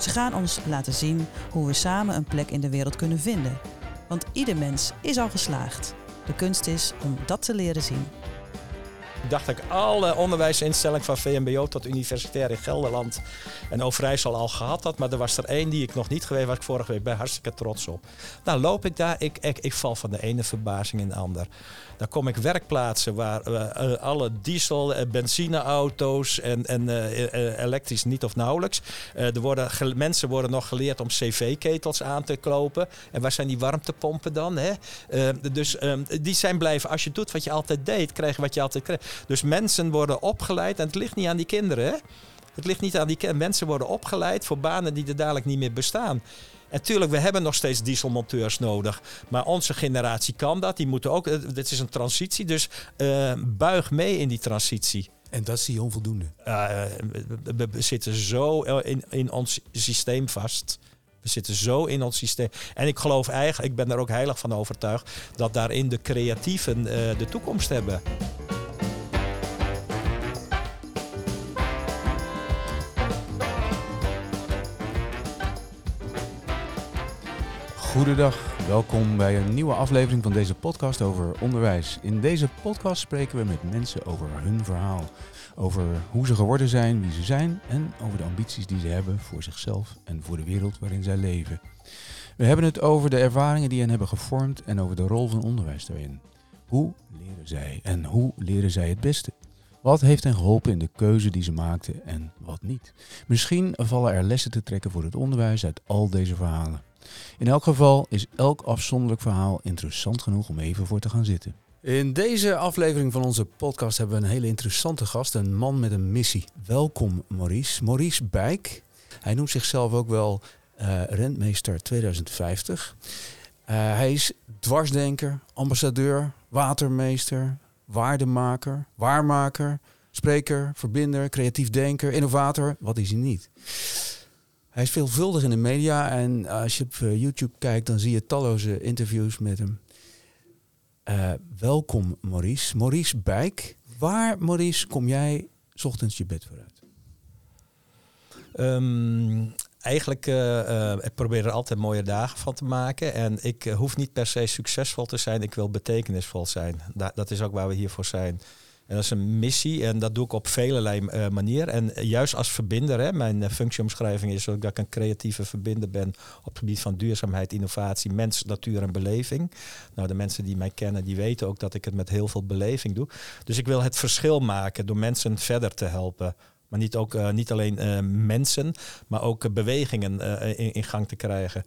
Ze gaan ons laten zien hoe we samen een plek in de wereld kunnen vinden. Want ieder mens is al geslaagd. De kunst is om dat te leren zien. Dacht ik alle onderwijsinstellingen van VMBO tot universitair in Gelderland en Overijssel al gehad had. Maar er was er één die ik nog niet geweest was. Ik vorige week ben hartstikke trots op. Nou loop ik daar, ik, ik, ik val van de ene verbazing in de ander. Dan kom ik werkplaatsen waar uh, alle diesel- en benzineauto's en, en uh, elektrisch niet of nauwelijks. er worden, mensen worden nog geleerd om cv-ketels aan te kopen. En waar zijn die warmtepompen dan? Hè? dus ehm, die zijn blijven, als je doet wat je altijd deed, krijg je wat je altijd kreeg. Dus mensen worden opgeleid en het ligt niet aan die kinderen. Hè? Het ligt niet aan die kinderen. Mensen worden opgeleid voor banen die er dadelijk niet meer bestaan. En tuurlijk, we hebben nog steeds dieselmonteurs nodig. Maar onze generatie kan dat. Die moeten ook. Eh, dit is een transitie. Dus uh, buig mee in die transitie. En dat zie je onvoldoende. Uh, we, we, zitten zo in, in ons systeem vast. We zitten zo in ons systeem. En ik geloof eigenlijk, ik ben er ook heilig van overtuigd, dat daarin de creatieven uh, de toekomst hebben. Goedendag, welkom bij een nieuwe aflevering van deze podcast over onderwijs. In deze podcast spreken we met mensen over hun verhaal. Over hoe ze geworden zijn, wie ze zijn en over de ambities die ze hebben voor zichzelf en voor de wereld waarin zij leven. We hebben het over de ervaringen die hen hebben gevormd en over de rol van onderwijs daarin. Hoe leren zij en hoe leren zij het beste? Wat heeft hen geholpen in de keuze die ze maakten en wat niet? Misschien vallen er lessen te trekken voor het onderwijs uit al deze verhalen. In elk geval is elk afzonderlijk verhaal interessant genoeg om even voor te gaan zitten. In deze aflevering van onze podcast hebben we een hele interessante gast, een man met een missie. Welkom Maurice. Maurice Bijk. Hij noemt zichzelf ook wel uh, Rentmeester 2050. Uh, hij is dwarsdenker, ambassadeur, watermeester, waardemaker, waarmaker, spreker, verbinder, creatief denker, innovator. Wat is hij niet? Hij is veelvuldig in de media en als je op eh, YouTube kijkt, dan zie je talloze interviews met hem. Uh, welkom Maurice. Maurice Bijk. Waar, Maurice, kom jij ochtends je bed vooruit? Um, eigenlijk, uh, ik probeer er altijd mooie dagen van te maken. En ik hoef niet per se succesvol te zijn, ik wil betekenisvol zijn. Da dat is ook waar we hier voor zijn. En dat is een missie en dat doe ik op vele uh, manieren. En juist als verbinder, hè, mijn uh, functieomschrijving is dat ik een creatieve verbinder ben op het gebied van duurzaamheid, innovatie, mens, natuur en beleving. Nou, de mensen die mij kennen, die weten ook dat ik het met heel veel beleving doe. Dus ik wil het verschil maken door mensen verder te helpen. Maar niet, ook, uh, niet alleen mensen, maar ook bewegingen in, in gang te krijgen.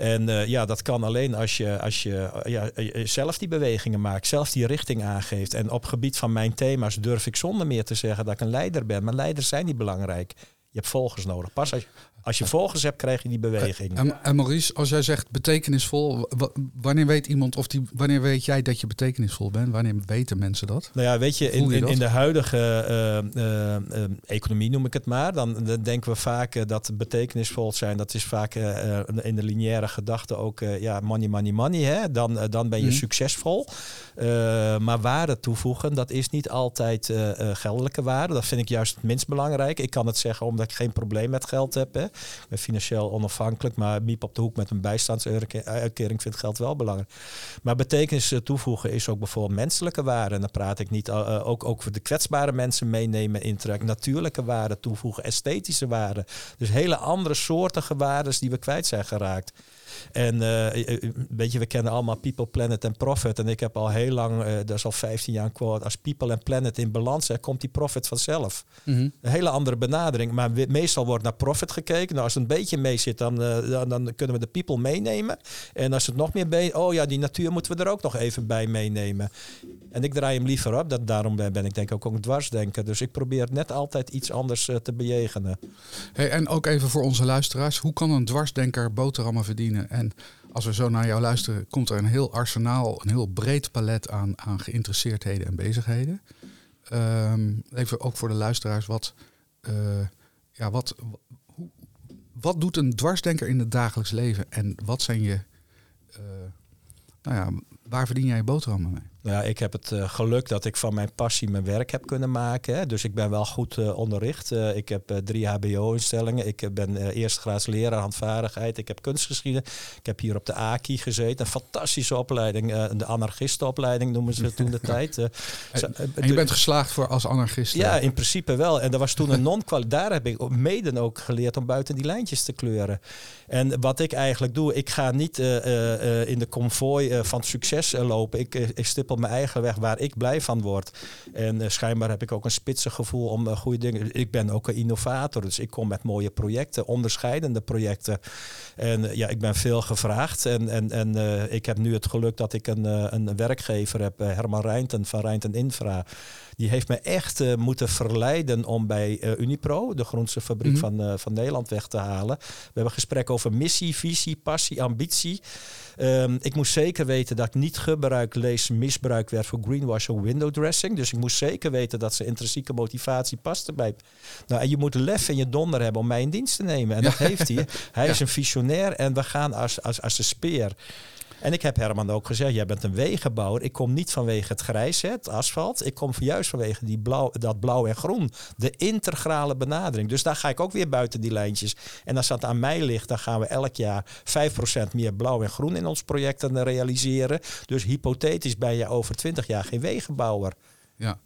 En uh, ja, dat kan alleen als je, als je uh, ja, zelf die bewegingen maakt, zelf die richting aangeeft. En op gebied van mijn thema's durf ik zonder meer te zeggen dat ik een leider ben. Maar leiders zijn niet belangrijk. Je hebt volgers nodig. Pas als als je volgers hebt, krijg je die beweging. En, en Maurice, als jij zegt betekenisvol, wanneer weet iemand of die, wanneer weet jij dat je betekenisvol bent? Wanneer weten mensen dat? Nou ja, weet je, in, in, in de huidige uh, uh, uh, economie noem ik het maar, dan, dan denken we vaak dat betekenisvol zijn. Dat is vaak in de lineaire gedachte ook ja, money, money, money. Hè? Dan, dan ben je mm. succesvol. maar waarde toevoegen, dat is niet altijd geldelijke waarde. Dat vind ik juist het minst belangrijk. Ik kan het zeggen omdat ik geen probleem met geld heb. Hè. Ik ben financieel onafhankelijk, maar Miep op de hoek met een bijstandsuitkering vindt geld wel belangrijk. Maar betekenis toevoegen is ook bijvoorbeeld menselijke waarden. En dan praat ik niet uh, ook, ook voor de kwetsbare mensen meenemen in trek. Natuurlijke waarden toevoegen, esthetische waarden. Dus hele andere soortige waarden die we kwijt zijn geraakt. En uh, weet je, we kennen allemaal People, Planet en Profit. En ik heb al heel lang, uh, dat is al 15 jaar een quote, als People en Planet in balans zijn, komt die profit vanzelf. Mm -hmm. Een hele andere benadering. Maar meestal wordt naar profit gekeken. Nou, als het een beetje mee zit, dan, uh, dan, dan, kunnen we de people meenemen. En als het nog meer bij, oh ja, die natuur moeten we er ook nog even bij meenemen. En ik draai hem liever op. Dat, daarom ben, ben ik denk ik ook een dwarsdenker. Dus ik probeer net altijd iets anders uh, te bejegenen. Hey, en ook even voor onze luisteraars. Hoe kan een dwarsdenker boterhammen verdienen? En als we zo naar jou luisteren, komt er een heel arsenaal, een heel breed palet aan, aan geïnteresseerdheden en bezigheden. Um, even ook voor de luisteraars, wat, uh, ja, wat, hoe, wat doet een dwarsdenker in het dagelijks leven en wat zijn je, uh, nou ja, waar verdien jij je boterhammen mee? Ja, ik heb het uh, geluk dat ik van mijn passie mijn werk heb kunnen maken. Hè. Dus ik ben wel goed uh, onderricht. Uh, ik heb drie HBO-instellingen. Ik ben eerstgraads leraar handvaardigheid. Ik heb kunstgeschiedenis. Ik heb hier op de AKI gezeten. Een fantastische opleiding. de anarchistenopleiding noemen ze toen de tijd. en, en je bent geslaagd voor als anarchist? Ja, in principe wel. En er was toen een non Daar heb ik mede ook geleerd om buiten die lijntjes te kleuren. En wat ik eigenlijk doe, ik ga niet in de konvooi van succes lopen. Ik, ik stip op mijn eigen weg waar ik blij van word. En uh, schijnbaar heb ik ook een spitse gevoel om uh, goede dingen. Ik ben ook een innovator, dus ik kom met mooie projecten, onderscheidende projecten. En uh, ja, ik ben veel gevraagd. En, en, en ik heb nu het geluk dat ik een, een werkgever heb, Herman Rijnten van Rijnten Infra. Die heeft me echt uh, moeten verleiden om bij uh, Unipro, de groenste fabriek mm -hmm. van, uh, van Nederland, weg te halen. We hebben gesprek over missie, visie, passie, ambitie. Um, ik moest zeker weten dat ik niet gebruik, lees, misbruik werd voor greenwash of window dressing. Dus ik moest zeker weten dat zijn intrinsieke motivatie paste bij. Nou, en je moet lef en je donder hebben om mij in dienst te nemen. En dat ja. heeft hij. Hij ja. is een visionair en we gaan als, als, als de speer. En ik heb Herman ook gezegd, jij bent een wegenbouwer. Ik kom niet vanwege het grijs, het asfalt. Ik kom juist vanwege die blauw, dat blauw en groen. De integrale benadering. Dus daar ga ik ook weer buiten die lijntjes. En als dat aan mij ligt, dan gaan we elk jaar 5% meer blauw en groen in ons projecten realiseren. Dus hypothetisch ben je over 20 jaar geen wegenbouwer. Ja.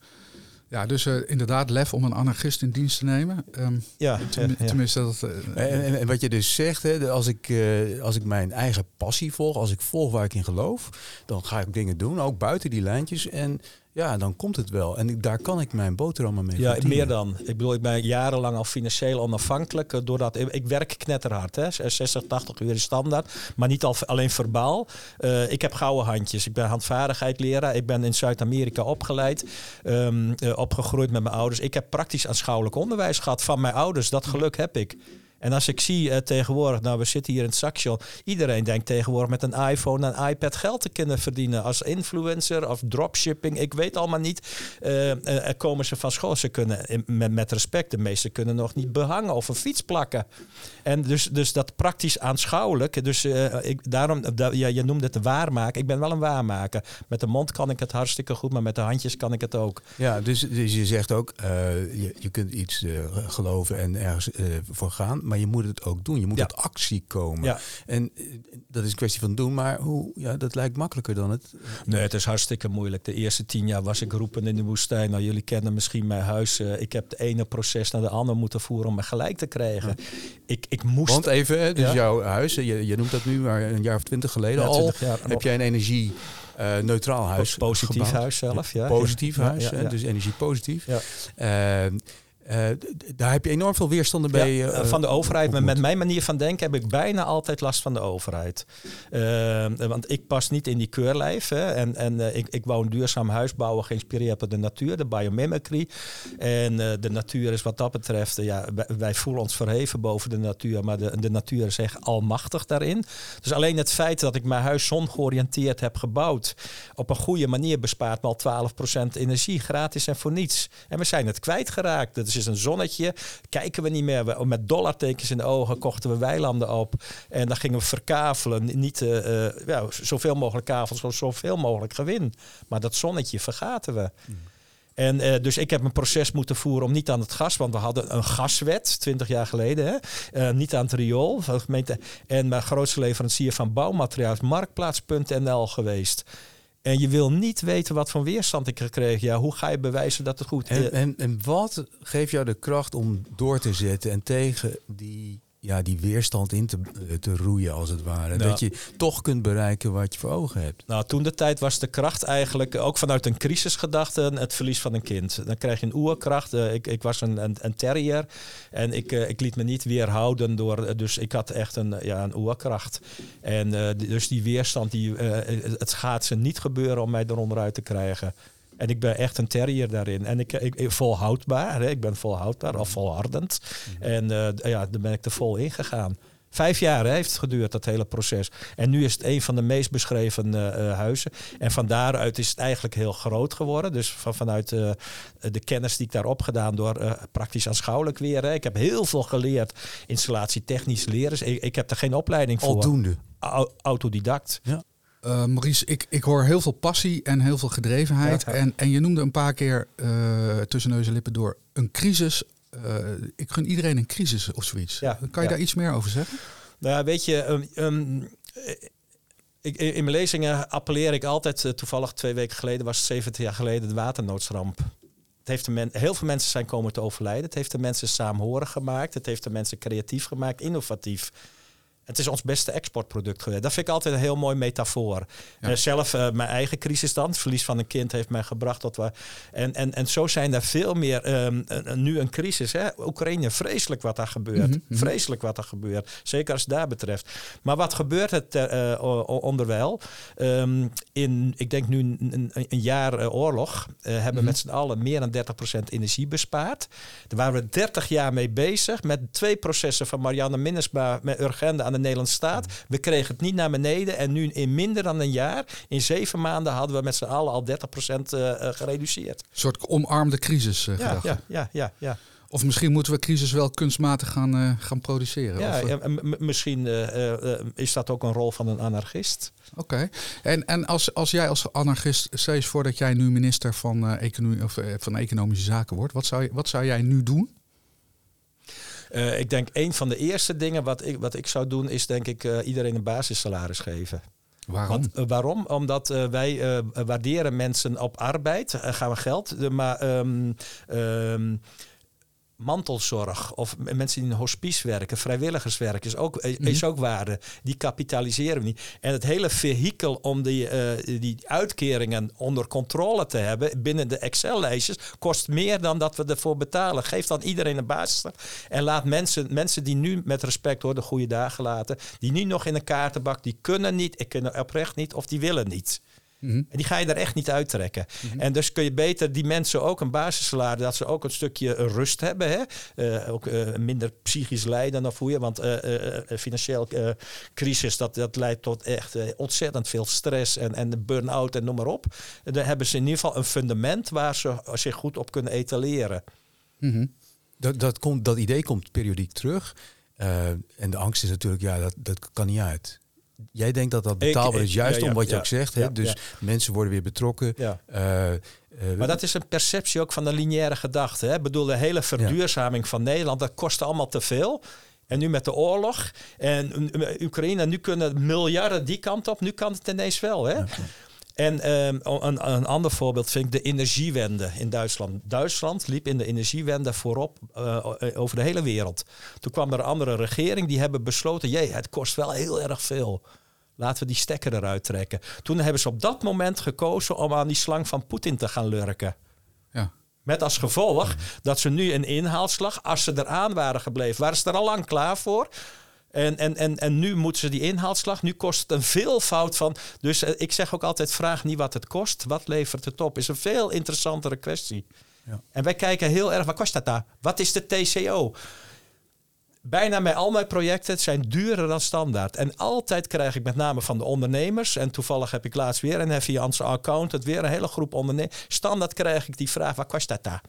Ja, dus uh, inderdaad lef om een anarchist in dienst te nemen. Um, ja, ten, ja, tenminste dat. Uh, en, en, en, wat je dus zegt, hè, als, ik, uh, als ik mijn eigen passie volg, als ik volg waar ik in geloof, dan ga ik dingen doen, ook buiten die lijntjes. En ja, dan komt het wel. En daar kan ik mijn boterhammen mee Ja, verdienen. meer dan. Ik bedoel, ik ben jarenlang al financieel onafhankelijk. Doordat ik, ik werk knetterhard. Hè. 60, 80 uur is standaard. Maar niet al, alleen verbaal. Uh, ik heb gouden handjes. Ik ben handvaardigheid leraar. Ik ben in Zuid-Amerika opgeleid. Um, uh, opgegroeid met mijn ouders. Ik heb praktisch aanschouwelijk onderwijs gehad van mijn ouders. Dat geluk heb ik. En als ik zie uh, tegenwoordig, nou we zitten hier in het Saxion, iedereen denkt tegenwoordig met een iPhone en iPad geld te kunnen verdienen. Als influencer of dropshipping, ik weet allemaal niet. Uh, uh, komen ze van school. Ze kunnen, met, met respect, de meesten kunnen nog niet behangen of een fiets plakken. En dus, dus dat praktisch aanschouwelijk. Dus ik, daarom, da, ja, je noemde het waarmaken. Ik ben wel een waarmaker. Met de mond kan ik het hartstikke goed, maar met de handjes kan ik het ook. Ja, dus, dus je zegt ook, je, je kunt iets geloven en ergens voor gaan. Je moet het ook doen. Je moet Ja. tot actie komen. Ja. En eh, dat is een kwestie van doen. Maar hoe, ja, dat lijkt makkelijker dan het. Nee, het is hartstikke moeilijk. De eerste tien jaar was ik roepen in de woestijn. Nou, jullie kennen misschien mijn huis. Uh, ik heb het ene proces naar de andere moeten voeren om me gelijk te krijgen. Ik, ik moest... Want even, dus jouw huis, je, je noemt dat nu, maar een jaar of twintig geleden al. 20 jaar. Heb jij een energie eh, neutraal huis positief gebouwd? huis zelf, ja. Positief Ja, huis, ja, hè, ja. dus energie positief. Ja. Eh, eh, daar heb je enorm veel weerstanden bij. Ja, eh, van de overheid. Maar met mijn manier van denken heb ik bijna altijd last van de overheid. Eh, want ik pas niet in die keurlijf. Hè. En, en eh, ik, ik wou een duurzaam huis bouwen geïnspireerd op de natuur, de biomimicry. En eh, de natuur is wat dat betreft, eh, ja, wij, wij voelen ons verheven boven de natuur. Maar de, de natuur is echt almachtig daarin. Dus alleen het feit dat ik mijn huis zongeoriënteerd heb gebouwd. op een goede manier bespaart me al 12% energie. Gratis en voor niets. En we zijn het kwijtgeraakt. Dat is een zonnetje. Kijken we niet meer. We, met dollartekens in de ogen kochten we weilanden op. En dan gingen we verkavelen. Niet eh, ja, zoveel mogelijk kavels, zo- zoveel mogelijk gewin. Maar dat zonnetje vergaten we. En eh, dus ik heb een proces moeten voeren om niet aan het gas, want we hadden een gaswet 20 jaar geleden, hè? Niet aan het riool van de gemeente. En mijn grootste leverancier van bouwmateriaal is marktplaats.nl geweest. En je wil niet weten wat voor weerstand ik gekregen. Ja, hoe ga je bewijzen dat het goed is? En, en, en wat geeft jou de kracht om door te zetten en tegen die ja, die weerstand in te, eh, te roeien, als het ware. Dat je toch kunt bereiken wat je voor ogen hebt. Nou, toen de tijd was de kracht eigenlijk ook vanuit een crisisgedachte het verlies van een kind. Dan krijg je een oerkracht. Uh, ik, ik was een, een, een terrier en ik, uh, ik liet me niet weerhouden door. dus ik had echt een, ja, een oerkracht. En dus die weerstand, die, het gaat ze niet gebeuren om mij eronder uit te krijgen. En ik ben echt een terrier daarin. En ik, ik, volhoudbaar. Hè? Ik ben volhoudbaar of volhardend. Mhm. En uh, ja, daar ben ik er vol in gegaan. Vijf jaar heeft het geduurd, dat hele proces. En nu is het een van de meest beschreven uh, huizen. En van daaruit is het eigenlijk heel groot geworden. Dus van, vanuit uh, de kennis die ik daar opgedaan door uh, praktisch aanschouwelijk weer. Hè. Ik heb heel veel geleerd, installatie technisch leren. Ik, ik heb er geen opleiding voor. Aldoende. autodidact. Ja. Uh, Maurice, ik, ik hoor heel veel passie en heel veel gedrevenheid. En, en je noemde een paar keer uh, tussen neus en lippen door een crisis. Uh, ik gun iedereen een crisis of zoiets. Ja, kan je daar iets meer over zeggen? Nou, weet je, um, um, ik, in mijn lezingen appelleer ik altijd, toevallig twee weken geleden, was het 70 jaar geleden, de waternoodramp. Het heeft de men, heel veel mensen zijn komen te overlijden. Het heeft de mensen saamhorig gemaakt. Het heeft de mensen creatief gemaakt, innovatief. Het is ons beste exportproduct geweest. Dat vind ik altijd een heel mooi metafoor. Ja. zelf, uh, mijn eigen crisis dan, het verlies van een kind heeft mij gebracht tot waar. En, en, en zo zijn er veel meer. Um, nu een crisis. Hè? Oekraïne, vreselijk wat daar gebeurt. Mm -hmm. Vreselijk wat er gebeurt. Zeker als het daar betreft. Maar wat gebeurt het uh, onderwijl? Um, in, ik denk nu een, een jaar oorlog. hebben mm -hmm. met z'n allen meer dan 30% energie bespaard. Daar waren we 30 jaar mee bezig. Met twee processen van Marianne Minnesma met Urgende aan de Nederlandse staat. We kregen het niet naar beneden. En nu in minder dan een jaar, in zeven maanden, hadden we met z'n allen al 30% uh, gereduceerd. Een soort omarmde crisis uh, ja, ja, ja, ja, ja. Of misschien moeten we crisis wel kunstmatig gaan, uh, gaan produceren. Ja, of, ja misschien uh, uh, is dat ook een rol van een anarchist. Oké. Okay. En, en als, als jij als anarchist, stel je voor dat jij nu minister van, economie, of, van Economische Zaken wordt. Wat zou, wat zou jij nu doen? Uh, ik denk een van de eerste dingen wat ik, wat ik zou doen, is denk ik uh, iedereen een basissalaris geven. Waarom? Want, uh, waarom? Omdat wij waarderen mensen op arbeid, gaan we geld, maar um, um, mantelzorg of mensen die in hospice werken, vrijwilligerswerk is ook, mm. is ook waarde. Die kapitaliseren we niet. En het hele vehikel om die, uh, die uitkeringen onder controle te hebben binnen de Excel-lijstjes kost meer dan dat we ervoor betalen. Geef dan iedereen een basis. En laat mensen, mensen die nu met respect hoor de goede dagen laten, die nu nog in een kaartenbak, die kunnen niet, ik kunnen oprecht niet of die willen niet. Mhm. En die ga je er echt niet uittrekken. Mm En dus kun je beter die mensen ook een basissalaris, dat ze ook een stukje rust hebben. Hè? Uh, ook uh, minder psychisch lijden of hoe je. Want uh, financieel crisis, dat, dat leidt tot echt ontzettend veel stress en, en burn-out en noem maar op. Dan hebben ze in ieder geval een fundament waar ze zich goed op kunnen etaleren. Mm -hmm. dat, dat, komt, dat idee komt periodiek terug. en de angst is natuurlijk, ja, dat, dat kan niet uit. Jij denkt dat dat betaalbaar is, juist om wat je ook zegt. Hè? dus mensen worden weer betrokken. Uh, uh, maar dat is een perceptie ook van de lineaire gedachte. Hè? Ik bedoel, de hele verduurzaming van Nederland, dat kost allemaal te veel. En nu met de oorlog en Oekraïne, nu kunnen miljarden die kant op, nu kan het ineens wel. Hè? En um, een, een, ander voorbeeld vind ik de energiewende in Duitsland. Duitsland liep in de energiewende voorop uh, over de hele wereld. Toen kwam er een andere regering die hebben besloten: jee, het kost wel heel erg veel. Laten we die stekker eruit trekken. Toen hebben ze op dat moment gekozen om aan die slang van Poetin te gaan lurken. Ja. Met als gevolg dat ze nu een inhaalslag, als ze eraan waren gebleven, waren ze er al lang klaar voor. En, en, en, en nu moeten ze die inhaalslag. Nu kost het een veelvoud van. Dus uh, ik zeg ook altijd: vraag niet wat het kost. Wat levert het op? Is een veel interessantere kwestie. Ja. En wij kijken heel erg: wat kost dat daar? Wat is de TCO? Bijna bij al mijn projecten zijn duurder dan standaard. En altijd krijg ik met name van de ondernemers. En toevallig heb ik laatst weer een via onze accountant weer een hele groep ondernemers. Standaard krijg ik die vraag: wat kost dat daar?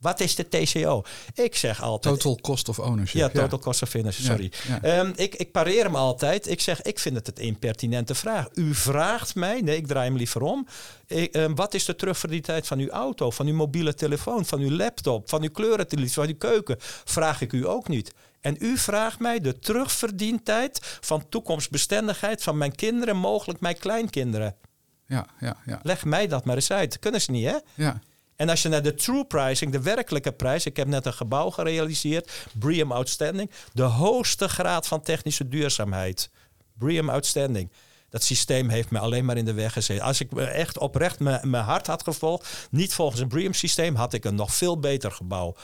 Wat is de TCO? Ik zeg altijd... Total cost of ownership. Ja, total cost of ownership, sorry. Ja, um, ik, ik pareer hem altijd. Ik zeg, ik vind het een impertinente vraag. U vraagt mij, nee, ik draai hem liever om. Ik, um, wat is de terugverdientijd van uw auto, van uw mobiele telefoon, van uw laptop, van uw kleurentelevisie, van uw keuken? Vraag ik u ook niet. En u vraagt mij de terugverdientijd van toekomstbestendigheid van mijn kinderen, mogelijk mijn kleinkinderen. Ja, ja, ja. Leg mij dat maar eens uit. Kunnen ze niet, hè? Ja. En als je naar de true pricing, de werkelijke prijs, ik heb net een gebouw gerealiseerd, BREEAM Outstanding, de hoogste graad van technische duurzaamheid. BREEAM Outstanding. Dat systeem heeft me alleen maar in de weg gezeten. Als ik echt oprecht mijn hart had gevolgd, niet volgens een BREEAM-systeem, had ik een nog veel beter gebouw.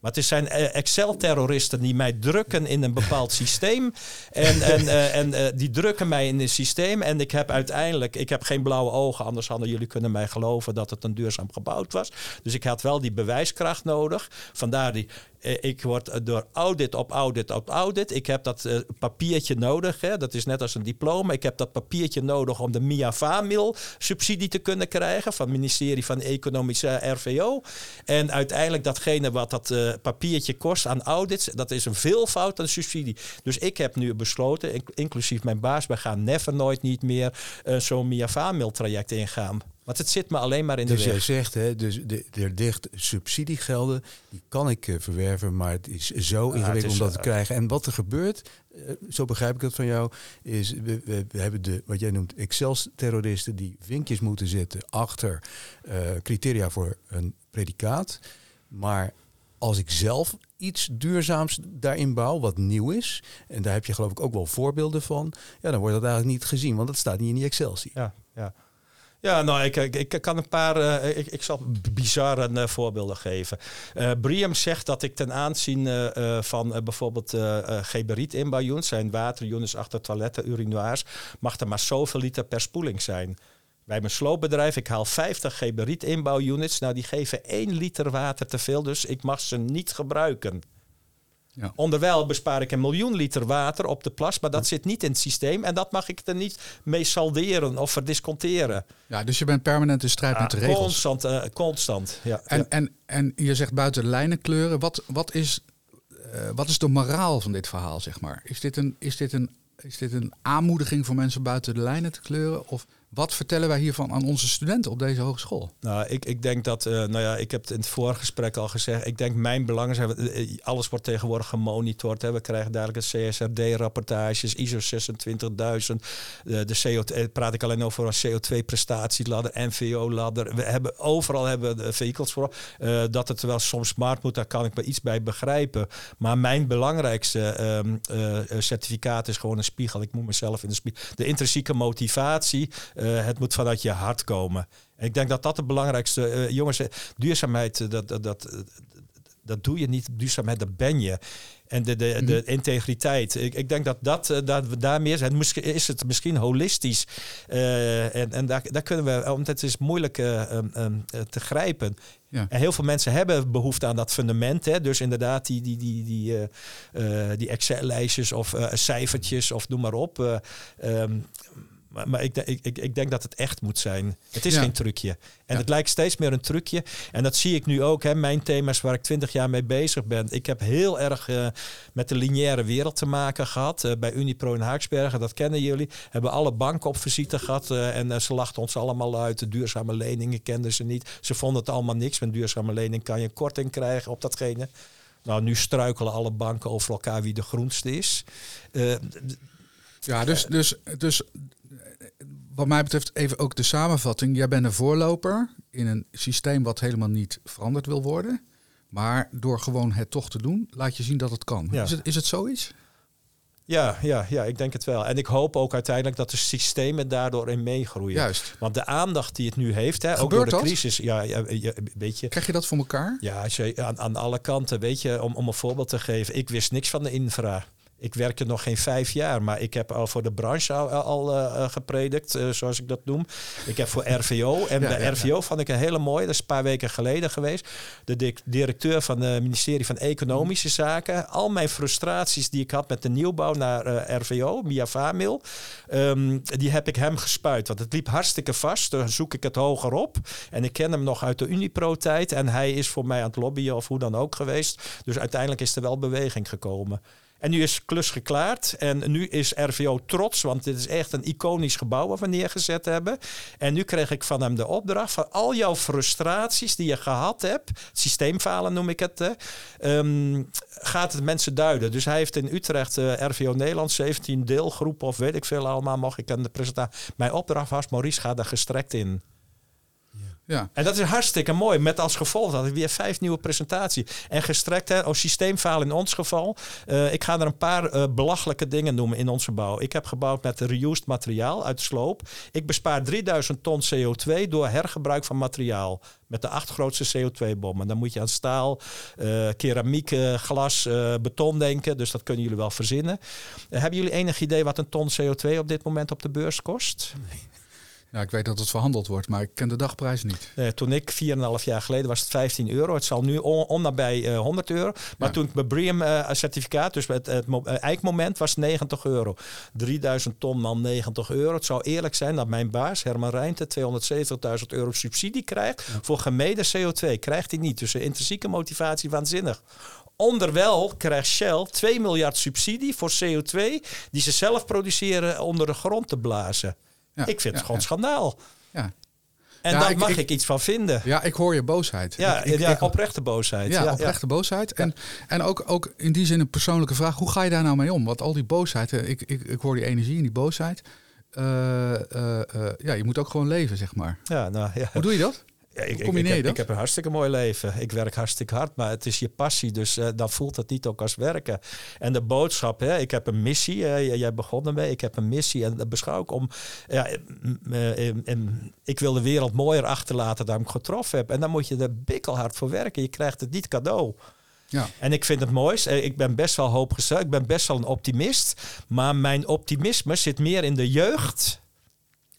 Maar het zijn eh, Excel-terroristen die mij drukken in een bepaald systeem. En, en, uh, en uh, die drukken mij in een systeem. En ik heb uiteindelijk, ik heb geen blauwe ogen, anders hadden jullie kunnen mij geloven dat het een duurzaam gebouwd was. Dus ik had wel die bewijskracht nodig. Vandaar die eh, ik word door audit op audit op audit. Ik heb dat uh, papiertje nodig. Hè. Dat is net als een diploma. Ik heb dat papiertje nodig om de MIA-FAMIL subsidie te kunnen krijgen van het ministerie van Economische RVO. En uiteindelijk datgene wat dat uh, papiertje kost aan audits, dat is een veelvoud aan subsidie. Dus ik heb nu besloten, inclusief mijn baas, we gaan never nooit niet meer zo'n MIA-FAMIL traject ingaan. Want het zit me alleen maar in de dus weg. Dus jij zegt, hè, dus de, er ligt subsidiegelden, die kan ik uh, verwerven, maar het is zo ingewikkeld om dat te krijgen. En wat er gebeurt, uh, zo begrijp ik het van jou, is we, we, we hebben de, wat jij noemt, Excel-terroristen die vinkjes moeten zetten achter uh, criteria voor een predicaat. Maar als ik zelf iets duurzaams daarin bouw, wat nieuw is, en daar heb je geloof ik ook wel voorbeelden van, ja, dan wordt dat eigenlijk niet gezien, want dat staat niet in die Excel-sheet. Ja, ja. Ja, nou, ik, ik, kan een paar. Uh, ik, ik zal bizarre uh, voorbeelden geven. Uh, zegt dat ik ten aanzien van bijvoorbeeld geberiet inbouwunits, zijn waterunits achter toiletten, urinoirs, mag er maar zoveel liter per spoeling zijn. Bij mijn sloopbedrijf, ik haal 50 geberiet inbouwunits. Nou, die geven 1 liter water te veel, dus ik mag ze niet gebruiken. Ja. Onderwijl bespaar ik een miljoen liter water op de plas, maar dat zit niet in het systeem en dat mag ik er niet mee salderen of verdisconteren. Ja, dus je bent permanent in strijd ja, met de regels. Constant, uh, constant. Ja. En. En, en je zegt buiten de lijnen kleuren. Wat, wat, is, uh, wat is de moraal van dit verhaal, zeg maar? Is dit, een, is, dit een, is dit een aanmoediging voor mensen buiten de lijnen te kleuren? Of wat vertellen wij hiervan aan onze studenten op deze hogeschool? Nou, ik, ik denk dat, uh, nou ja, ik heb het in het vorige gesprek al gezegd. Ik denk mijn belangen zijn, alles wordt tegenwoordig gemonitord. We krijgen dadelijk het CSRD-rapportages, ISO 26000. De, de CO2, praat ik alleen over een CO2-prestatieladder, NVO-ladder. We hebben overal hebben we vehicles voor. Dat het wel soms smart moet, daar kan ik me iets bij begrijpen. Maar mijn belangrijkste uh, certificaat is gewoon een spiegel. Ik moet mezelf in de spiegel. De intrinsieke motivatie. Uh, het moet vanuit je hart komen. En ik denk dat dat het belangrijkste... Uh, jongens, duurzaamheid, dat, dat, dat, dat doe je niet. Duurzaamheid, dat ben je. En de, de, de integriteit. Ik, ik denk dat, dat, dat we daar meer zijn. Misschien is het misschien holistisch. Uh, en en daar, daar kunnen we, want het is moeilijk uh, um, um, te grijpen. Ja. En heel veel mensen hebben behoefte aan dat fundament. Hè? Dus inderdaad, die, die, die, die, die Excel-lijstjes of cijfertjes of noem maar op. Um, maar, maar ik, ik, ik, denk dat het echt moet zijn. Het is ja. geen trucje. En ja. het lijkt steeds meer een trucje. En dat zie ik nu ook. Hè. Mijn thema's waar ik twintig jaar mee bezig ben. Ik heb heel erg uh, met de lineaire wereld te maken gehad. Uh, bij Unipro in Haaksbergen, dat kennen jullie. Hebben alle banken op visite gehad. Uh, en ze lachten ons allemaal uit. De duurzame leningen kenden ze niet. Ze vonden het allemaal niks. Met duurzame lening kan je een korting krijgen op datgene. Nou, nu struikelen alle banken over elkaar wie de groenste is. ja, dus, dus, dus wat mij betreft even ook de samenvatting. Jij bent een voorloper in een systeem wat helemaal niet veranderd wil worden. Maar door gewoon het toch te doen, laat je zien dat het kan. Ja. Is, het, is het zoiets? Ja, ja, ja, ik denk het wel. En ik hoop ook uiteindelijk dat de systemen daardoor in meegroeien. Juist. Want de aandacht die het nu heeft, hè, ook door de dat? crisis. Ja, ja, ja, weet je. Krijg je dat voor elkaar? Ja, als je, aan, aan alle kanten, weet je, om, om een voorbeeld te geven. Ik wist niks van de infra. Ik werk er nog geen vijf jaar, maar ik heb al voor de branche al, al uh, gepredikt, uh, zoals ik dat noem. Ik heb voor RVO. En ja, bij ja, RVO ja. vond ik een hele mooie, dat is een paar weken geleden geweest. De di directeur van het ministerie van Economische Zaken. Al mijn frustraties die ik had met de nieuwbouw naar uh, RVO, Mia Vamil, um, die heb ik hem gespuit. Want het liep hartstikke vast. Dan zoek ik het hoger op. En ik ken hem nog uit de Unipro-tijd. En hij is voor mij aan het lobbyen of hoe dan ook geweest. Dus uiteindelijk is er wel beweging gekomen. En nu is klus geklaard. En nu is RVO trots, want dit is echt een iconisch gebouw wat we neergezet hebben. En nu kreeg ik van hem de opdracht van al jouw frustraties die je gehad hebt, systeemfalen noem ik het, um, gaat het mensen duiden. Dus hij heeft in Utrecht uh, RVO Nederland 17 deelgroepen of weet ik veel allemaal, mocht ik aan de presentatie. Mijn opdracht was, Maurice, ga daar gestrekt in. Ja. En dat is hartstikke mooi. Met als gevolg dat ik weer vijf nieuwe presentaties. En gestrekt, hè, als systeemfalen in ons geval. Uh, ik ga er een paar uh, belachelijke dingen noemen in onze bouw. Ik heb gebouwd met reused materiaal uit de sloop. Ik bespaar 3000 ton CO2 door hergebruik van materiaal. Met de acht grootste CO2-bommen. Dan moet je aan staal, uh, keramiek, glas, beton denken. Dus dat kunnen jullie wel verzinnen. hebben jullie enig idee wat een ton CO2 op dit moment op de beurs kost? Nee. Ja, ik weet dat het verhandeld wordt, maar ik ken de dagprijs niet. Uh, toen ik 4,5 jaar geleden was het 15 euro. Het zal nu on, on nabij uh, 100 euro. Maar ja. toen ik mijn BREEAM-certificaat, dus het, het, het eikmoment, was 90 euro. 3000 ton man 90 euro. Het zou eerlijk zijn dat mijn baas, Herman Rijnte, 270.000 euro subsidie krijgt ja. voor gemeden CO2. Krijgt hij niet. Dus de intrinsieke motivatie waanzinnig. Onderwel krijgt Shell 2 miljard subsidie voor CO2 die ze zelf produceren onder de grond te blazen. Ja, ik vind het gewoon schandaal. Ja. En daar ik- mag ik- ik, iets van vinden. Ja, ik hoor je boosheid. Ja, Ik- ja oprechte boosheid. Ja, oprechte boosheid. En, en ook, ook in die zin een persoonlijke vraag. Hoe ga je daar nou mee om? Want al die boosheid, eh, ik, ik, ik hoor die energie en die boosheid. Eh, eh, ja, je moet ook gewoon leven, zeg maar. Ja, nou, ja. Hoe doe je dat? Ja, ik, ik, heb, dat? ik heb een hartstikke mooi leven. Ik werk hartstikke hard, maar het is je passie. Dus eh, dan voelt het niet ook als werken. En de boodschap, hè, ik heb een missie. jij begon ermee. Ik heb een missie. En dat beschouw ik om... Ja, eh, ik wil de wereld mooier achterlaten dan ik getroffen heb. En dan moet je er bikkelhard voor werken. Je krijgt het niet cadeau. Ja. En ik vind het mooist. eh, Ik ben best wel hoopgesteld. Ik ben best wel een optimist. Maar mijn optimisme zit meer in de jeugd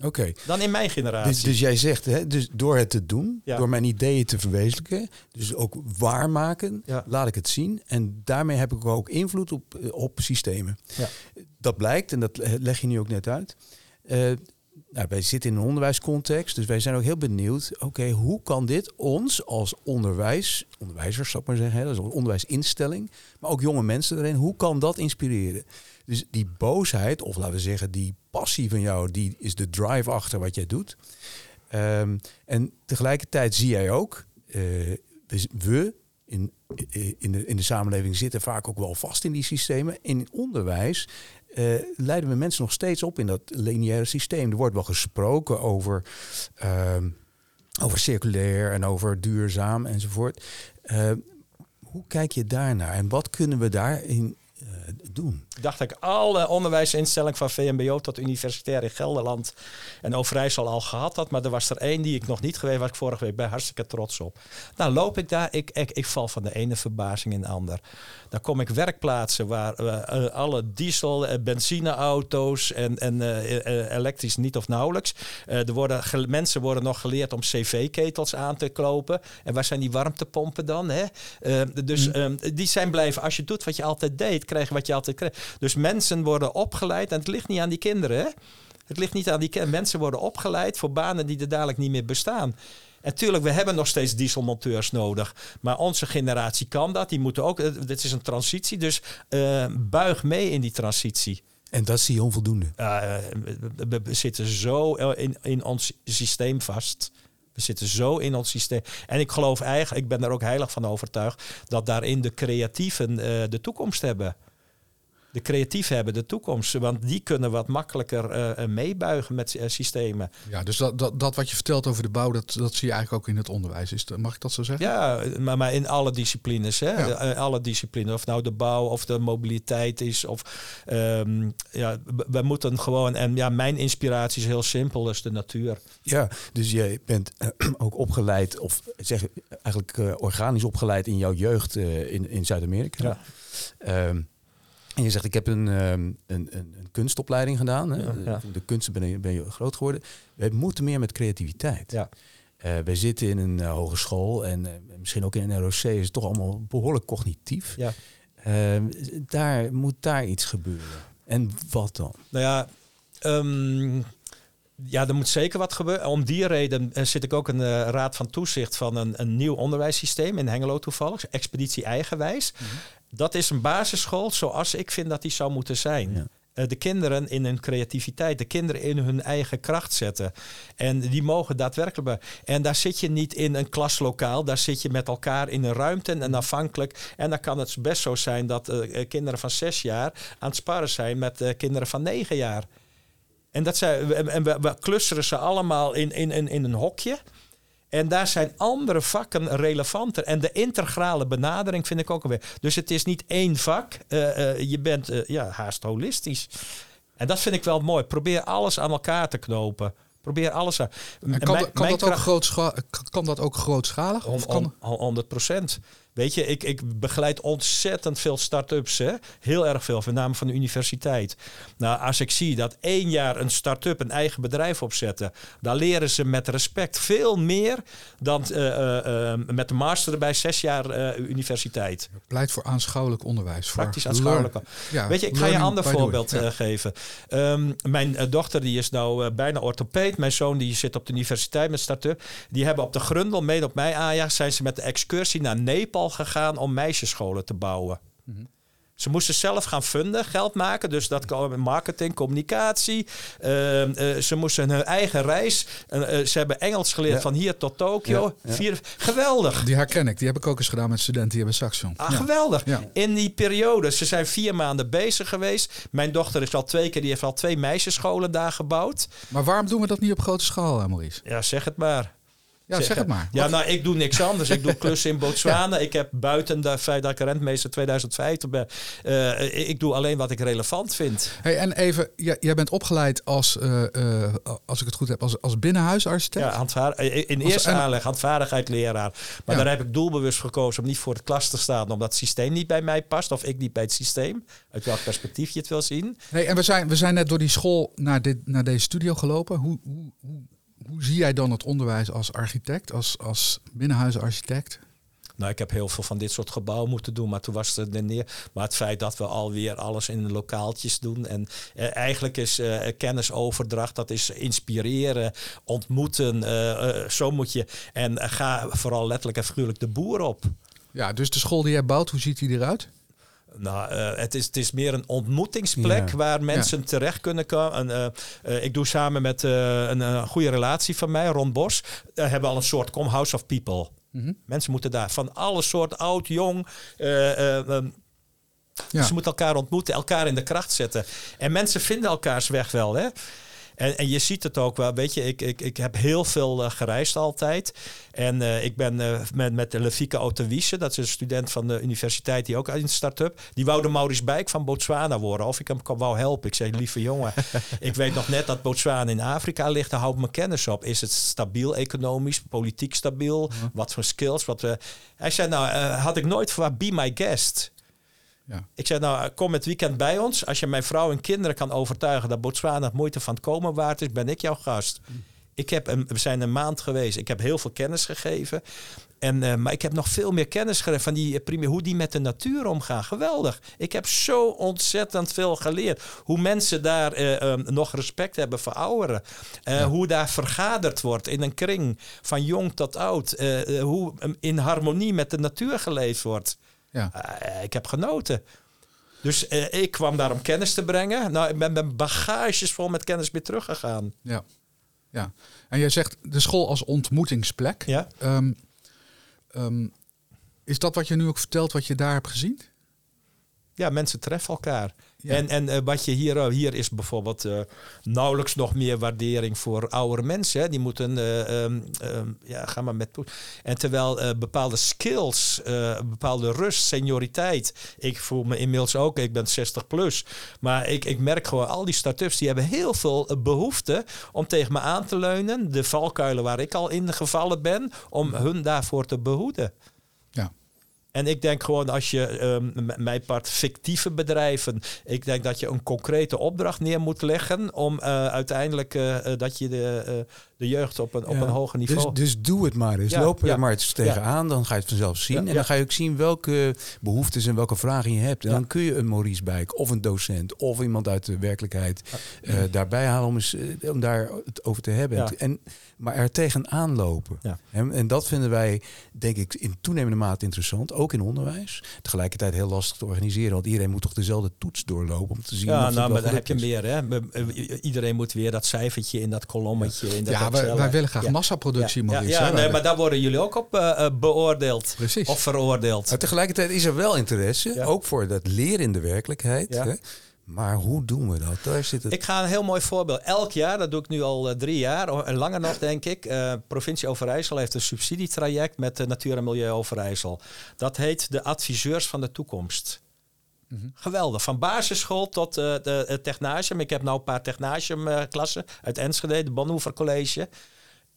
Oké. dan in mijn generatie. Dus, dus jij zegt, hè, dus door het te doen, Ja. door mijn ideeën te verwezenlijken, dus ook waarmaken, Ja. laat ik het zien. En daarmee heb ik ook invloed op, eh, op systemen. Ja. Dat blijkt, en dat leg je nu ook net uit. Nou, wij zitten in een onderwijscontext, dus wij zijn ook heel benieuwd. Oké, hoe kan dit ons als onderwijs, onderwijzers zou ik maar zeggen, hè, een onderwijsinstelling, maar ook jonge mensen erin, hoe kan dat inspireren? Dus die boosheid, of laten we zeggen die passie van jou, die is de drive achter wat jij doet. Ehm, en tegelijkertijd zie jij ook, eh, dus we in, eh, in, de, in de samenleving zitten vaak ook wel vast in die systemen. In onderwijs eh, leiden we mensen nog steeds op in dat lineaire systeem. Er wordt wel gesproken over, ehm, over circulair en over duurzaam enzovoort. Eh, hoe kijk je daarnaar en wat kunnen we daarin eh, doen? Ik dacht dat ik alle onderwijsinstellingen van VMBO tot universitair in Gelderland en Overijssel al gehad had. Maar er was er één die ik nog niet geweest was. Ik vorige week bij hartstikke trots op. Nou loop ik daar, ik, ik, ik val van de ene verbazing in de ander. Dan kom ik werkplaatsen waar eh, eh, alle diesel, eh, benzineauto's en, en eh, eh, elektrisch niet of nauwelijks. Er worden, mensen worden nog geleerd om cv-ketels aan te kopen. En waar zijn die warmtepompen dan? Hè? Dus eh, die zijn blijven, als je doet wat je altijd deed, krijg je wat je altijd kreeg. Dus mensen worden opgeleid en het ligt niet aan die kinderen. Hè? Het ligt niet aan die kinderen. Mensen worden opgeleid voor banen die er dadelijk niet meer bestaan. En tuurlijk, we hebben nog steeds dieselmonteurs nodig. Maar onze generatie kan dat. Die moeten ook. eh, Dit is een transitie. Dus eh, buig mee in die transitie. En dat zie je onvoldoende. Eh, we, we- we zitten zo in, in ons systeem vast. We zitten zo in ons systeem. En ik geloof eigenlijk, ik ben daar ook heilig van overtuigd, dat daarin de creatieven eh, de toekomst hebben. De creatieven hebben de toekomst. Want die kunnen wat makkelijker eh, eh, meebuigen met eh, systemen. Ja, dus dat, dat, dat wat je vertelt over de bouw, dat, dat zie je eigenlijk ook in het onderwijs. Is, mag ik dat zo zeggen? Ja, maar, maar in alle disciplines. Hè? Ja. Alle disciplines. Of nou de bouw of de mobiliteit is. Of, ehm, ja, we, moeten gewoon... En ja, mijn inspiratie is heel simpel. Dat is de natuur. Ja, dus jij bent ook opgeleid, of zeg eigenlijk organisch opgeleid in jouw jeugd eh, in, in Zuid-Amerika. Ja. Ehm, en je zegt, ik heb een, ehm, een, een, een kunstopleiding gedaan. Hè? Ja, ja. De kunsten ben je, ben je groot geworden. We moeten meer met creativiteit. Ja. Eh, wij zitten in een eh, hogeschool en eh, misschien ook in een ROC is het toch allemaal behoorlijk cognitief. Ja. Ehm, daar moet daar iets gebeuren. En wat dan? Nou ja, ehm, ja, er moet zeker wat gebeuren. Om die reden zit ik ook in de raad van toezicht van een, een nieuw onderwijssysteem in Hengelo toevallig. Expeditie Eigenwijs. Dat is een basisschool zoals ik vind dat die zou moeten zijn. Ja. Eh, de kinderen in hun creativiteit, de kinderen in hun eigen kracht zetten. En die mogen daadwerkelijk. En daar zit je niet in een klaslokaal, daar zit je met elkaar in een ruimte en afhankelijk. En dan kan het best zo zijn dat eh, eh, kinderen van zes jaar aan het sparren zijn met kinderen van negen jaar. En, dat zijn, en we, we clusteren ze allemaal in, in, in, in een hokje. En daar zijn andere vakken relevanter. En de integrale benadering vind ik ook alweer. Dus het is niet één vak. Eh, eh, je bent eh, ja, haast holistisch. En dat vind ik wel mooi. Probeer alles aan elkaar te knopen. Probeer alles aan. En kan, Mijn- kan, mijn dat ook grootscha- kan dat ook grootschalig? Of Hon- kan, hon- 100 procent. Weet je, ik, ik begeleid ontzettend veel start-ups. Hè? Heel erg veel, met name van de universiteit. Nou, als ik zie dat één jaar een start-up een eigen bedrijf opzetten, dan leren ze met respect veel meer dan eh, eh, eh, met de master erbij zes jaar universiteit. pleit voor aanschouwelijk onderwijs. Voor Praktisch aanschouwelijk. Ja, Weet je, ik ga je een ander voorbeeld Ja. geven. Ehm, mijn dochter die is nou bijna orthopeed. Mijn zoon die zit op de universiteit met start-up. Die hebben op de Grundel, mede op mij aanjacht, zijn ze met de excursie naar Nepal gegaan om meisjesscholen te bouwen. Mhm. Ze moesten zelf gaan funden, geld maken. Dus dat kan marketing, communicatie. Ehm, eh, ze moesten hun eigen reis. eh, eh, ze hebben Engels geleerd Ja. van hier tot Tokio. Ja, ja. Vier, geweldig. Die herken ik. Die heb ik ook eens gedaan met studenten hier bij Saxion. Ah, geweldig. In die periode, ze zijn vier maanden bezig geweest. Mijn dochter is al twee keer, die heeft al twee meisjesscholen daar gebouwd. Maar waarom doen we dat niet op grote schaal, hè, Maurice? Ja, zeg het maar. Ja, zeg het maar. Ja, nou, ik doe niks anders. Ik doe klussen in Botswana. Ik heb buiten de feit dat ik rentmeester 2050 ben. eh, ik doe alleen wat ik relevant vind. Hey, en even, jij, jij bent opgeleid als, eh, eh, als ik het goed heb, als, als binnenhuisarchitect. Ja, handvaar- in Als- eerste en- aanleg handvaardigheidsleraar. Maar Ja. daar heb ik doelbewust gekozen om niet voor de klas te staan. Omdat het systeem niet bij mij past. Of ik niet bij het systeem. Uit welk perspectief je het wil zien. Hey, en we zijn, we zijn net door die school naar, dit, naar deze studio gelopen. Hoe, hoe, hoe, hoe zie jij dan het onderwijs als architect, als, als binnenhuisarchitect? Nou, ik heb heel veel van dit soort gebouwen moeten doen, maar toen was het er neer. Maar het feit dat we alweer alles in lokaaltjes doen. En eh, eigenlijk is eh, kennisoverdracht, dat is inspireren, ontmoeten. eh, eh, zo moet je. En eh, ga vooral letterlijk en figuurlijk de boer op. Ja, dus de school die jij bouwt, hoe ziet die eruit? Nou, eh, het, is, het is meer een ontmoetingsplek Ja. waar mensen terecht kunnen komen. En, eh, eh, ik doe samen met een goede relatie van mij, Ron Bos, hebben we al een soort com House of People. Mhm. Mensen moeten daar van alle soorten, oud, jong. eh, eh, ehm, Ja. Ze moeten elkaar ontmoeten, elkaar in de kracht zetten. En mensen vinden elkaars weg wel. Hè? En, en je ziet het ook wel. Weet je, ik, ik, ik heb heel veel eh, gereisd altijd. En eh, ik ben eh, met, met Lefike Otawiese, dat is een student van de universiteit die ook uit een start-up. Die wou de Maurice Bijk van Botswana worden. Of ik hem wou helpen. Ik zei, lieve jongen, ik weet nog net dat Botswana in Afrika ligt. Daar hou ik mijn kennis op. Is het stabiel economisch, politiek stabiel? Wat voor skills? Wat. Hij zei, nou, had ik nooit voor be my guest. Ja. Ik zei, nou, kom het weekend bij ons. Als je mijn vrouw en kinderen kan overtuigen dat Botswana het moeite van het komen waard is, ben ik jouw gast. Ik heb een, we zijn een maand geweest. Ik heb heel veel kennis gegeven. En, eh, maar ik heb nog veel meer kennis gegeven van die, prima, hoe die met de natuur omgaan. Geweldig. Ik heb zo ontzettend veel geleerd. Hoe mensen daar eh, eh, nog respect hebben voor ouderen. Hoe daar vergaderd wordt in een kring van jong tot oud. Hoe eh, in harmonie met de natuur geleefd wordt. Ja. Eh, ik heb genoten. Dus eh, ik kwam daar om kennis te brengen. Nou, ik ben met bagages vol met kennis weer teruggegaan. Ja. ja. En jij zegt de school als ontmoetingsplek. Ja. Ehm, ehm, is dat wat je nu ook vertelt, wat je daar hebt gezien? Ja, mensen treffen elkaar. En, en eh, wat je hier, eh, hier is bijvoorbeeld eh, nauwelijks nog meer waardering voor oudere mensen. Die moeten, ehm, ja, ga maar met. En terwijl bepaalde skills, bepaalde rust, senioriteit. Ik voel me inmiddels ook, ik ben 60 plus. Maar ik, ik merk gewoon, al die start-ups die hebben heel veel eh, behoefte om tegen me aan te leunen. De valkuilen waar ik al in gevallen ben, om hun daarvoor te behoeden. En ik denk gewoon als je, ehm, m- mijn part, fictieve bedrijven. Ik denk dat je een concrete opdracht neer moet leggen. om eh, uiteindelijk eh, eh, dat je de, de jeugd op een, op een hoger niveau. Dus, dus doe het maar eens. Loop er maar eens tegenaan. Dan ga je het vanzelf zien. En dan ga je ook zien welke behoeftes en welke vragen je hebt. En dan kun je een Maurice Bijk of een docent of iemand uit de werkelijkheid eh, daarbij halen om, eens, eh, om daar het over te hebben. En, maar er tegenaan lopen. En, en dat vinden wij, denk ik, in toenemende mate interessant. Ook in onderwijs. Tegelijkertijd heel lastig te organiseren. Want iedereen moet toch dezelfde toets doorlopen om te zien ja, nou, maar dan heb je meer. Hè? Iedereen moet weer dat cijfertje in dat kolommetje. In dat Ja, wij, willen graag Ja. massaproductie, Ja, Maurice. ja, nee, maar daar worden jullie ook op eh, eh, beoordeeld. Precies. Of veroordeeld. Maar tegelijkertijd is er wel interesse, Ja. ook voor dat leren in de werkelijkheid. Ja. Hè? Maar hoe doen we dat? Daar zit het. Ik ga een heel mooi voorbeeld. Elk jaar, dat doe ik nu al uh, drie jaar, en langer nog denk ik. Uh, provincie Overijssel heeft een subsidietraject met de Natuur en Milieu Overijssel. Dat heet de Adviseurs van de Toekomst. -hmm. Geweldig. Van basisschool tot uh, de, het technasium. Ik heb nu een paar technasiumklassen uit Enschede, de Bonhoeffer College.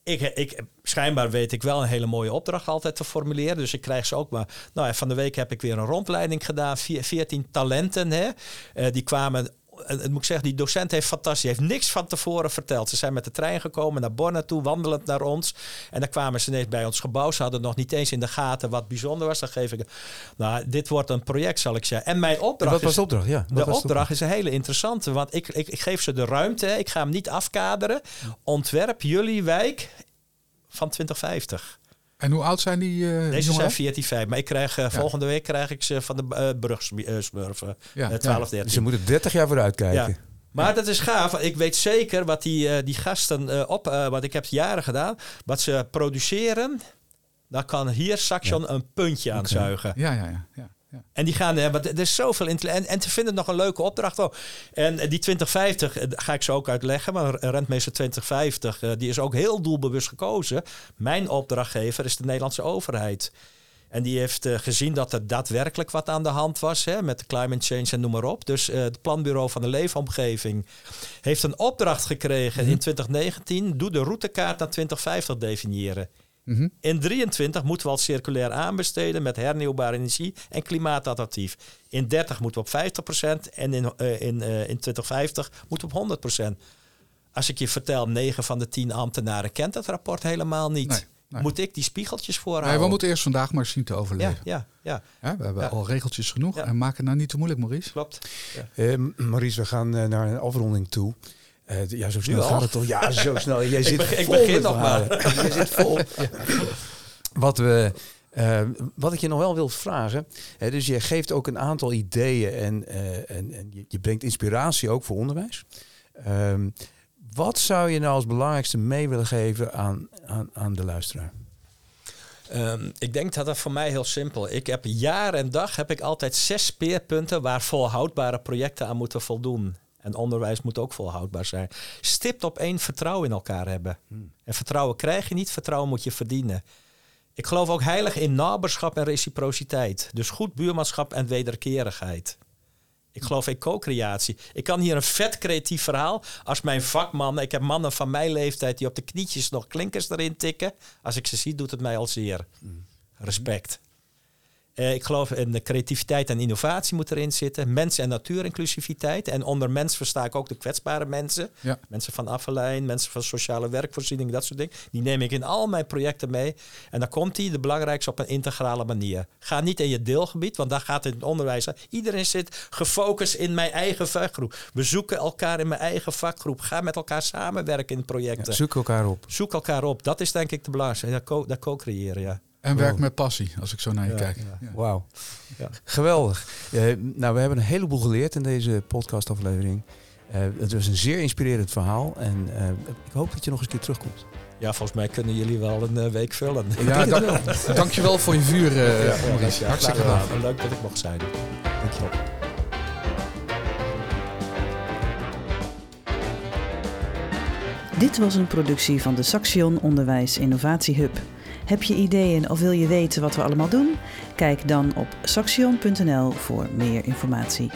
Ik, ik, schijnbaar weet ik wel een hele mooie opdracht altijd te formuleren. Dus ik krijg ze ook maar. Nou, van de week heb ik weer een rondleiding gedaan. 14 talenten. Hè? Uh, die kwamen. Het moet ik zeggen, die docent heeft fantastisch. heeft niks van tevoren verteld. Ze zijn met de trein gekomen naar Borne toe, wandelend naar ons. En dan kwamen ze ineens bij ons gebouw. Ze hadden nog niet eens in de gaten wat bijzonder was. Dan geef ik. Nou, dit wordt een project, zal ik zeggen. En mijn opdracht. En wat was de opdracht? Ja, de opdracht, opdracht is een hele interessante. Want ik, ik, ik geef ze de ruimte. Ik ga hem niet afkaderen. Ontwerp jullie wijk van 2050. En hoe oud zijn die? Uh, Deze die zijn 14, 5. Maar ik krijg, uh, ja. volgende week krijg ik ze van de uh, brugsmurfen. Ja, 12, 13. Dus ze moeten 30 jaar vooruit kijken. Ja. Maar dat is gaaf. Ik weet zeker wat die, die gasten op, wat ik heb jaren gedaan, wat ze produceren. Daar kan hier Saxion een puntje aan okay. zuigen. Ja, ja, ja. Ja. En die gaan, want er is zoveel en, en te vinden nog een leuke opdracht. Oh. En die 2050 ga ik ze ook uitleggen. Maar Rentmeester 2050, die is ook heel doelbewust gekozen. Mijn opdrachtgever is de Nederlandse overheid. En die heeft uh, gezien dat er daadwerkelijk wat aan de hand was hè, met de climate change en noem maar op. Dus uh, het Planbureau van de Leefomgeving heeft een opdracht gekregen mm -hmm. in 2019. Doe de routekaart naar 2050 definiëren. Mm -hmm. In 23 moeten we al circulair aanbesteden met hernieuwbare energie en klimaatadaptief. In 30 moeten we op 50% en in, uh, in, uh, in 2050 moeten we op 100%. Als ik je vertel, 9 van de 10 ambtenaren kent dat rapport helemaal niet. Nee, nee. Moet ik die spiegeltjes voorhouden? Nee, we moeten eerst vandaag maar zien te overleven. Ja, ja, ja. ja we hebben ja. al regeltjes genoeg en maken het nou niet te moeilijk, Maurice. Klopt. Ja. Uh, Maurice, we gaan uh, naar een afronding toe. Uh, ja, zo snel gaat het toch? Ja, zo snel. Jij zit ik begin, vol ik begin nog maar. Je zit vol. ja. Wat, we, uh, wat ik je nog wel wil vragen. Hè, dus je geeft ook een aantal ideeën en, uh, en, en je, je, brengt inspiratie ook voor onderwijs. Um, wat zou je nou als belangrijkste mee willen geven aan, aan, aan de luisteraar? Um, ik denk dat dat voor mij heel simpel. Ik heb jaar en dag heb ik altijd zes speerpunten waar volhoudbare projecten aan moeten voldoen. En onderwijs moet ook volhoudbaar zijn. Stipt op één vertrouwen in elkaar hebben. Hmm. En vertrouwen krijg je niet, vertrouwen moet je verdienen. Ik geloof ook heilig in naberschap en reciprociteit. Dus goed buurmanschap en wederkerigheid. Ik geloof in co-creatie. Ik kan hier een vet creatief verhaal. Als mijn vakmannen, ik heb mannen van mijn leeftijd die op de knietjes nog klinkers erin tikken. Als ik ze zie, doet het mij al zeer. Respect. Uh, ik geloof in de creativiteit en innovatie moet erin zitten. Mens- en natuurinclusiviteit. En onder mens versta ik ook de kwetsbare mensen. Ja. Mensen van afvalijn, mensen van sociale werkvoorziening, dat soort dingen. Die neem ik in al mijn projecten mee. En dan komt die, de belangrijkste, op een integrale manier. Ga niet in je deelgebied, want daar gaat het in het onderwijs. Iedereen zit gefocust in mijn eigen vakgroep. We zoeken elkaar in mijn eigen vakgroep. Ga met elkaar samenwerken in projecten. Ja, zoek elkaar op. Zoek elkaar op. Dat is denk ik de belangrijkste. Dat co-creëren, ja. En werk wow. met passie, als ik zo naar je ja, kijk. Ja. Ja. Wauw. Geweldig. nou, we hebben een heleboel geleerd in deze podcastaflevering. Uh, het was een zeer inspirerend verhaal. En uh, ik hoop dat je nog eens een keer terugkomt. Ja, volgens mij kunnen jullie wel een uh, week vullen. Ja, dank, dankjewel voor je vuur, Maurice. Hartstikke gedaan. Leuk dat ik mocht zijn. Dankjewel. Dit was een productie van de Saxion Onderwijs Innovatie Hub. Heb je ideeën of wil je weten wat we allemaal doen? Kijk dan op saxion.nl voor meer informatie.